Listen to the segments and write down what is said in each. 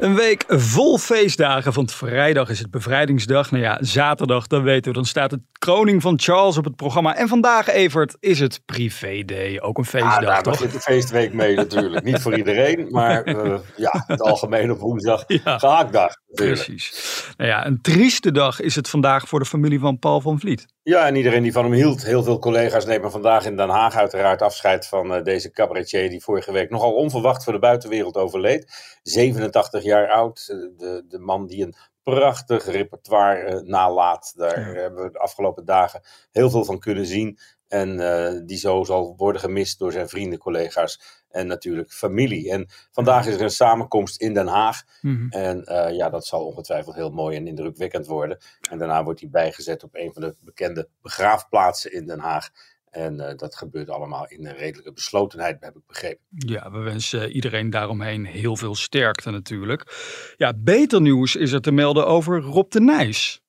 Een week vol feestdagen, want vrijdag is het bevrijdingsdag. Nou ja, zaterdag, dan weten we, dan staat de kroning van Charles op het programma. En vandaag, Evert, is het privé day, ook een feestdag, ah, daar toch? begint de feestweek mee natuurlijk. Niet voor iedereen, maar uh, ja, het algemeen op woensdag, ja, gehaktdag. Precies. Nou ja, een trieste dag is het vandaag voor de familie van Paul van Vliet. Ja, en iedereen die van hem hield. Heel veel collega's nemen vandaag in Den Haag uiteraard afscheid van uh, deze cabaretier die vorige week nogal onverwacht voor de buitenwereld overleed. 87 jaar oud, de, de man die een prachtig repertoire uh, nalaat. Daar ja. hebben we de afgelopen dagen heel veel van kunnen zien. En uh, die zo zal worden gemist door zijn vrienden, collega's en natuurlijk familie. En vandaag is er een samenkomst in Den Haag. Mm -hmm. En uh, ja, dat zal ongetwijfeld heel mooi en indrukwekkend worden. En daarna wordt hij bijgezet op een van de bekende begraafplaatsen in Den Haag. En uh, dat gebeurt allemaal in een redelijke beslotenheid, heb ik begrepen. Ja, we wensen iedereen daaromheen heel veel sterkte natuurlijk. Ja, beter nieuws is er te melden over Rob de Nijs.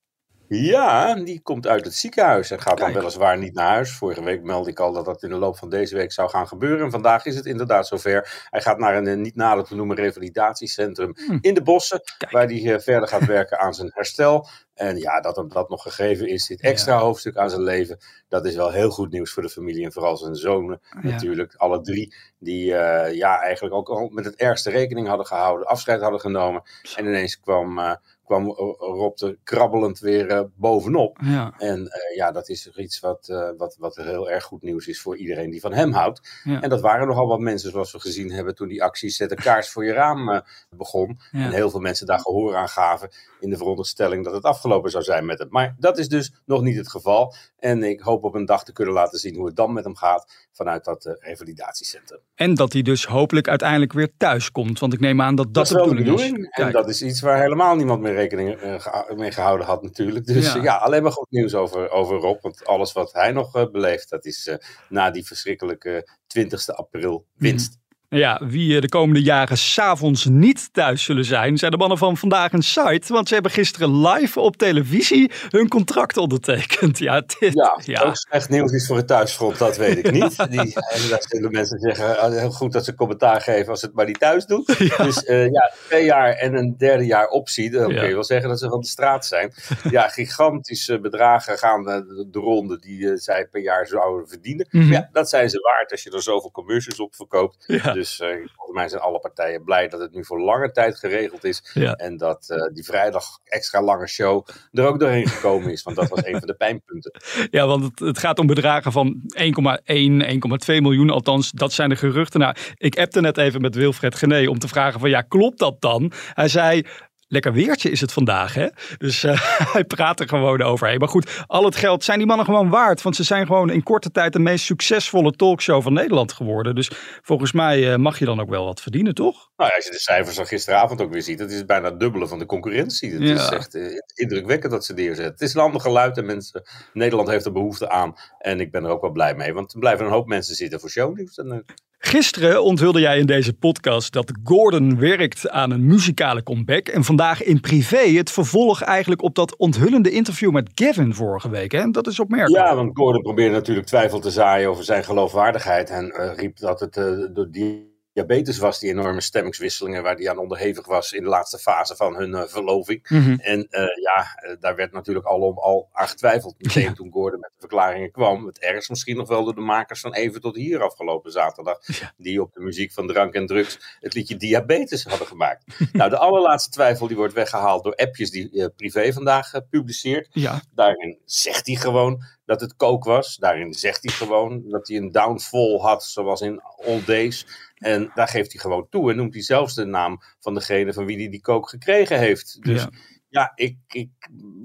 Ja, die komt uit het ziekenhuis en gaat Kijk. dan weliswaar niet naar huis. Vorige week meldde ik al dat dat in de loop van deze week zou gaan gebeuren. En vandaag is het inderdaad zover. Hij gaat naar een niet nader te noemen revalidatiecentrum hm. in de bossen. Kijk. Waar hij uh, verder gaat werken aan zijn herstel. En ja, dat hem dat nog gegeven is, dit extra ja. hoofdstuk aan zijn leven. Dat is wel heel goed nieuws voor de familie. En vooral zijn zonen ja. natuurlijk. Alle drie die uh, ja, eigenlijk ook al met het ergste rekening hadden gehouden. Afscheid hadden genomen. En ineens kwam... Uh, kwam Rob er krabbelend weer uh, bovenop. Ja. En uh, ja, dat is iets wat, wat, wat heel erg goed nieuws is voor iedereen die van hem houdt. Ja. En dat waren nogal wat mensen, zoals we gezien hebben toen die actie Zet een kaars voor je raam begon. Ja. En heel veel mensen daar gehoor aan gaven in de veronderstelling dat het afgelopen zou zijn met hem. Maar dat is dus nog niet het geval. En ik hoop op een dag te kunnen laten zien hoe het dan met hem gaat vanuit dat revalidatiecentrum. En dat hij dus hopelijk uiteindelijk weer thuis komt. Want ik neem aan dat dat, dat de bedoeling is. Kijk. En dat is iets waar helemaal niemand meer rekening uh, mee gehouden had natuurlijk. Dus ja. Ja, alleen maar goed nieuws over, over Rob. Want alles wat hij nog uh, beleeft, dat is na die verschrikkelijke 20 april winst. Mm. Ja, wie de komende jaren s'avonds niet thuis zullen zijn, zijn de mannen van Vandaag een Site. Want ze hebben gisteren live op televisie hun contract ondertekend. Ja, dit, ja, ja. ook slecht nieuws is voor het thuisfront, dat weet ik niet. Die, en daar zullen mensen zeggen, heel goed dat ze commentaar geven als ze het maar niet thuis doen. Ja. Dus uh, ja, twee jaar en een derde jaar optie, dan ja. kun je wel zeggen dat ze van de straat zijn. Ja, gigantische bedragen gaan de, de ronde die uh, zij per jaar zouden verdienen. Mm -hmm. Ja, dat zijn ze waard als je er zoveel commercials op verkoopt. Ja. Dus uh, volgens mij zijn alle partijen blij dat het nu voor lange tijd geregeld is. Ja. En dat uh, die vrijdag extra lange show er ook doorheen gekomen is. Want dat was een van de pijnpunten. Ja, want het, het gaat om bedragen van 1,1, 1,2 miljoen. Althans, dat zijn de geruchten. Nou, ik appte net even met Wilfred Gené om te vragen van ja, klopt dat dan? Hij zei, lekker weertje is het vandaag. Hè? Dus uh, hij praat er gewoon overheen. Maar goed, al het geld zijn die mannen gewoon waard. Want ze zijn gewoon in korte tijd de meest succesvolle talkshow van Nederland geworden. Dus volgens mij uh, mag je dan ook wel wat verdienen, toch? Nou ja, als je de cijfers van gisteravond ook weer ziet. Dat is bijna het dubbele van de concurrentie. Het ja. is echt uh, indrukwekkend dat ze neerzetten. Het is een ander geluid en mensen, Nederland heeft er behoefte aan. En ik ben er ook wel blij mee. Want er blijven een hoop mensen zitten voor shownieuws. En, Gisteren onthulde jij in deze podcast dat Gordon werkt aan een muzikale comeback. En vandaag in privé het vervolg eigenlijk op dat onthullende interview met Gavin vorige week. Hè? Dat is opmerkelijk. Ja, want Gordon probeerde natuurlijk twijfel te zaaien over zijn geloofwaardigheid. En uh, riep dat het uh, door die diabetes was, die enorme stemmingswisselingen waar hij aan onderhevig was in de laatste fase van hun uh, verloving. Mm -hmm. En uh, ja, uh, daar werd natuurlijk al, om, al aan getwijfeld. Meteen ja. toen Gordon met de verklaringen kwam. Het ergst misschien nog wel door de makers van Even tot hier afgelopen zaterdag. Ja. Die op de muziek van drank en drugs het liedje Diabetes hadden gemaakt. nou, de allerlaatste twijfel die wordt weggehaald door appjes die Privé vandaag publiceert. Ja. Daarin zegt hij gewoon dat het kook was. Daarin zegt hij gewoon dat hij een downfall had, zoals in All Days. En daar geeft hij gewoon toe en noemt hij zelfs de naam van degene van wie hij die kook gekregen heeft. Dus ja, Ja, ik, ik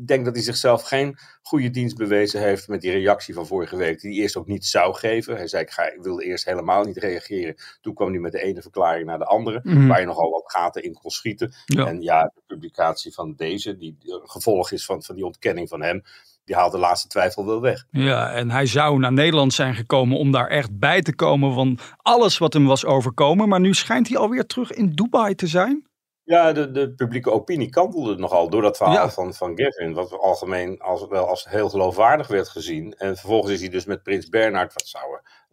denk dat hij zichzelf geen goede dienst bewezen heeft met die reactie van vorige week. Die hij eerst ook niet zou geven. Hij zei, ik, ga, ik wilde eerst helemaal niet reageren. Toen kwam hij met de ene verklaring naar de andere. Mhm. Waar je nogal wat gaten in kon schieten. Ja. En ja, de publicatie van deze, die gevolg is van, van die ontkenning van hem. Die haalt de laatste twijfel wel weg. Ja, en hij zou naar Nederland zijn gekomen om daar echt bij te komen van alles wat hem was overkomen. Maar nu schijnt hij alweer terug in Dubai te zijn. Ja, de, de publieke opinie kantelde nogal door dat verhaal Ja. van, van Gavin. Wat algemeen als, wel als heel geloofwaardig werd gezien. En vervolgens is hij dus met Prins Bernhard, wat zouden eh,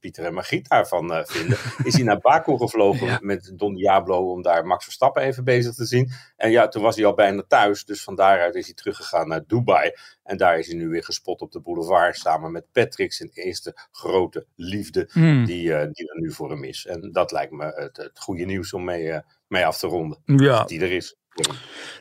Pieter en Margriet daarvan eh, vinden, is hij naar Baku gevlogen Ja. met Don Diablo om daar Max Verstappen even bezig te zien. En ja, toen was hij al bijna thuis, dus van daaruit is hij teruggegaan naar Dubai. En daar is hij nu weer gespot op de boulevard samen met Patrick, zijn eerste grote liefde Hmm. die, eh, die er nu voor hem is. En dat lijkt me het, het goede nieuws om mee, eh, mee af te ronden. Ja, Die er is.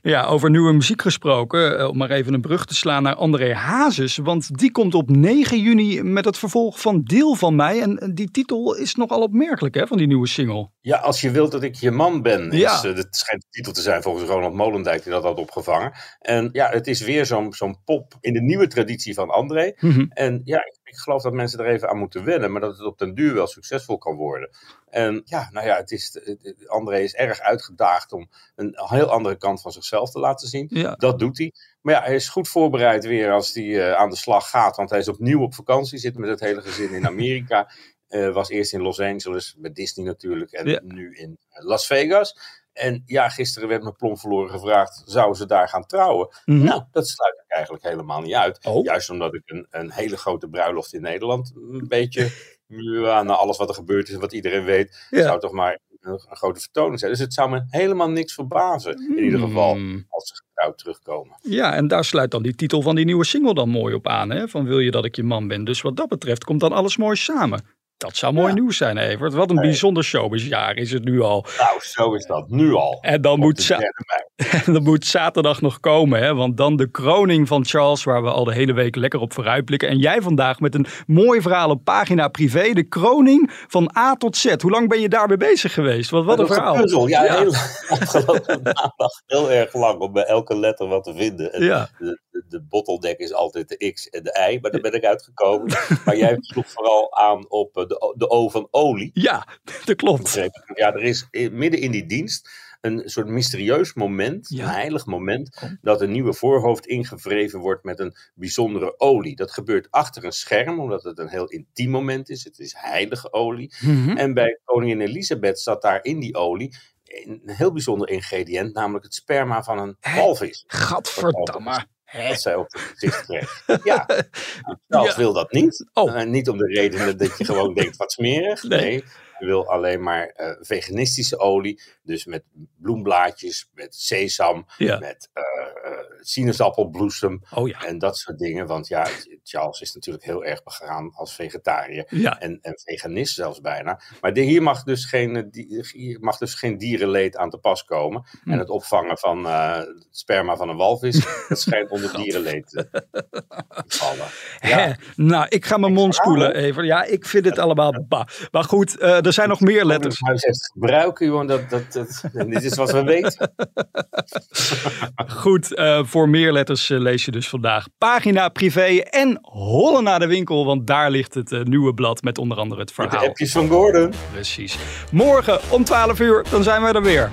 Ja, over nieuwe muziek gesproken, eh, om maar even een brug te slaan naar André Hazes. Want die komt op 9 juni met het vervolg van Deel van mij. En eh, die titel is nogal opmerkelijk hè, van die nieuwe single. Ja, als je wilt dat ik je man ben. Is, Ja. eh, dat schijnt de titel te zijn volgens Ronald Molendijk die dat had opgevangen. En ja, het is weer zo'n zo'n pop in de nieuwe traditie van André. Mhm. En ja, ik, geloof dat mensen er even aan moeten wennen. Maar dat het op den duur wel succesvol kan worden. En ja, nou ja, het is, André is erg uitgedaagd om een heel andere kant van zichzelf te laten zien. Ja. Dat doet hij. Maar ja, hij is goed voorbereid weer als hij eh, aan de slag gaat. Want hij is opnieuw op vakantie, zit met het hele gezin in Amerika. Eh, was eerst in Los Angeles, met Disney natuurlijk. En Ja. nu in Las Vegas. En ja, gisteren werd me plom verloren gevraagd, zouden ze daar gaan trouwen? Mhm. Nou, dat sluit eigenlijk helemaal niet uit. Oh. Juist omdat ik een, een hele grote bruiloft in Nederland een beetje, ja, na alles wat er gebeurd is en wat iedereen weet, Ja. zou toch maar een, een grote vertoning zijn. Dus het zou me helemaal niks verbazen, in ieder geval, Hmm. als ze getrouwd terugkomen. Ja, en daar sluit dan die titel van die nieuwe single dan mooi op aan. Hè? Van wil je dat ik je man ben? Dus wat dat betreft komt dan alles mooi samen. Dat zou mooi Ja. nieuws zijn, Evert. Wat een Nee. bijzonder showbizjaar is het nu al. Nou, zo is dat nu al. En dan moet, za- en dan moet zaterdag nog komen, hè? want dan de kroning van Charles, waar we al de hele week lekker op vooruitblikken. En jij vandaag met een mooi verhaal op pagina privé, de kroning van A tot Z. Hoe lang ben je daarbij bezig geweest? Wat, wat een verhaal. gepuzzel. Ja, Ja. Heel, afgelopen maandag heel erg lang om bij elke letter wat te vinden. En Ja. De, bottleneck is altijd de X en de Y, maar daar ben ik uitgekomen. maar jij sloeg vooral aan op eh, de, O- de O van olie. Ja, dat klopt. Ja, er is midden in die dienst een soort mysterieus moment, Ja. een heilig moment, dat een nieuwe voorhoofd ingevreven wordt met een bijzondere olie. Dat gebeurt achter een scherm, omdat het een heel intiem moment is. Het is heilige olie. Mhm. En bij koningin Elisabeth zat daar in die olie een heel bijzonder ingrediënt, namelijk het sperma van een walvis. Gadverdamme. Hè? Dat zij op het gezicht kreeg. Ja, nou, Charles Ja. wil dat niet. Oh. Eh, niet om de reden dat je gewoon denkt, wat smerig. Nee. Nee, wil alleen maar eh, veganistische olie. Dus met bloemblaadjes, met sesam, Ja. met eh, eh, sinaasappelbloesem Oh ja. en dat soort dingen. Want ja, Charles is natuurlijk heel erg begaan als vegetariër. Ja. En, en veganist zelfs bijna. Maar de, hier, mag dus geen, hier mag dus geen dierenleed aan te pas komen. Hm. En het opvangen van het sperma van een walvis, dat schijnt onder dierenleed te vallen. Hè? Nou, ik ga mijn mond spoelen even. Ja, ik vind het allemaal ba. Maar goed, eh, er zijn nog meer letters. Heeft gebruiken, joh, dat, dat, dat, dit is wat we weten. Goed, eh, voor meer letters eh, lees je dus vandaag pagina privé en hollen naar de winkel. Want daar ligt het eh, nieuwe blad met onder andere het Met de verhaal. appjes van Gordon. Precies. Morgen om 12 uur, dan zijn we er weer.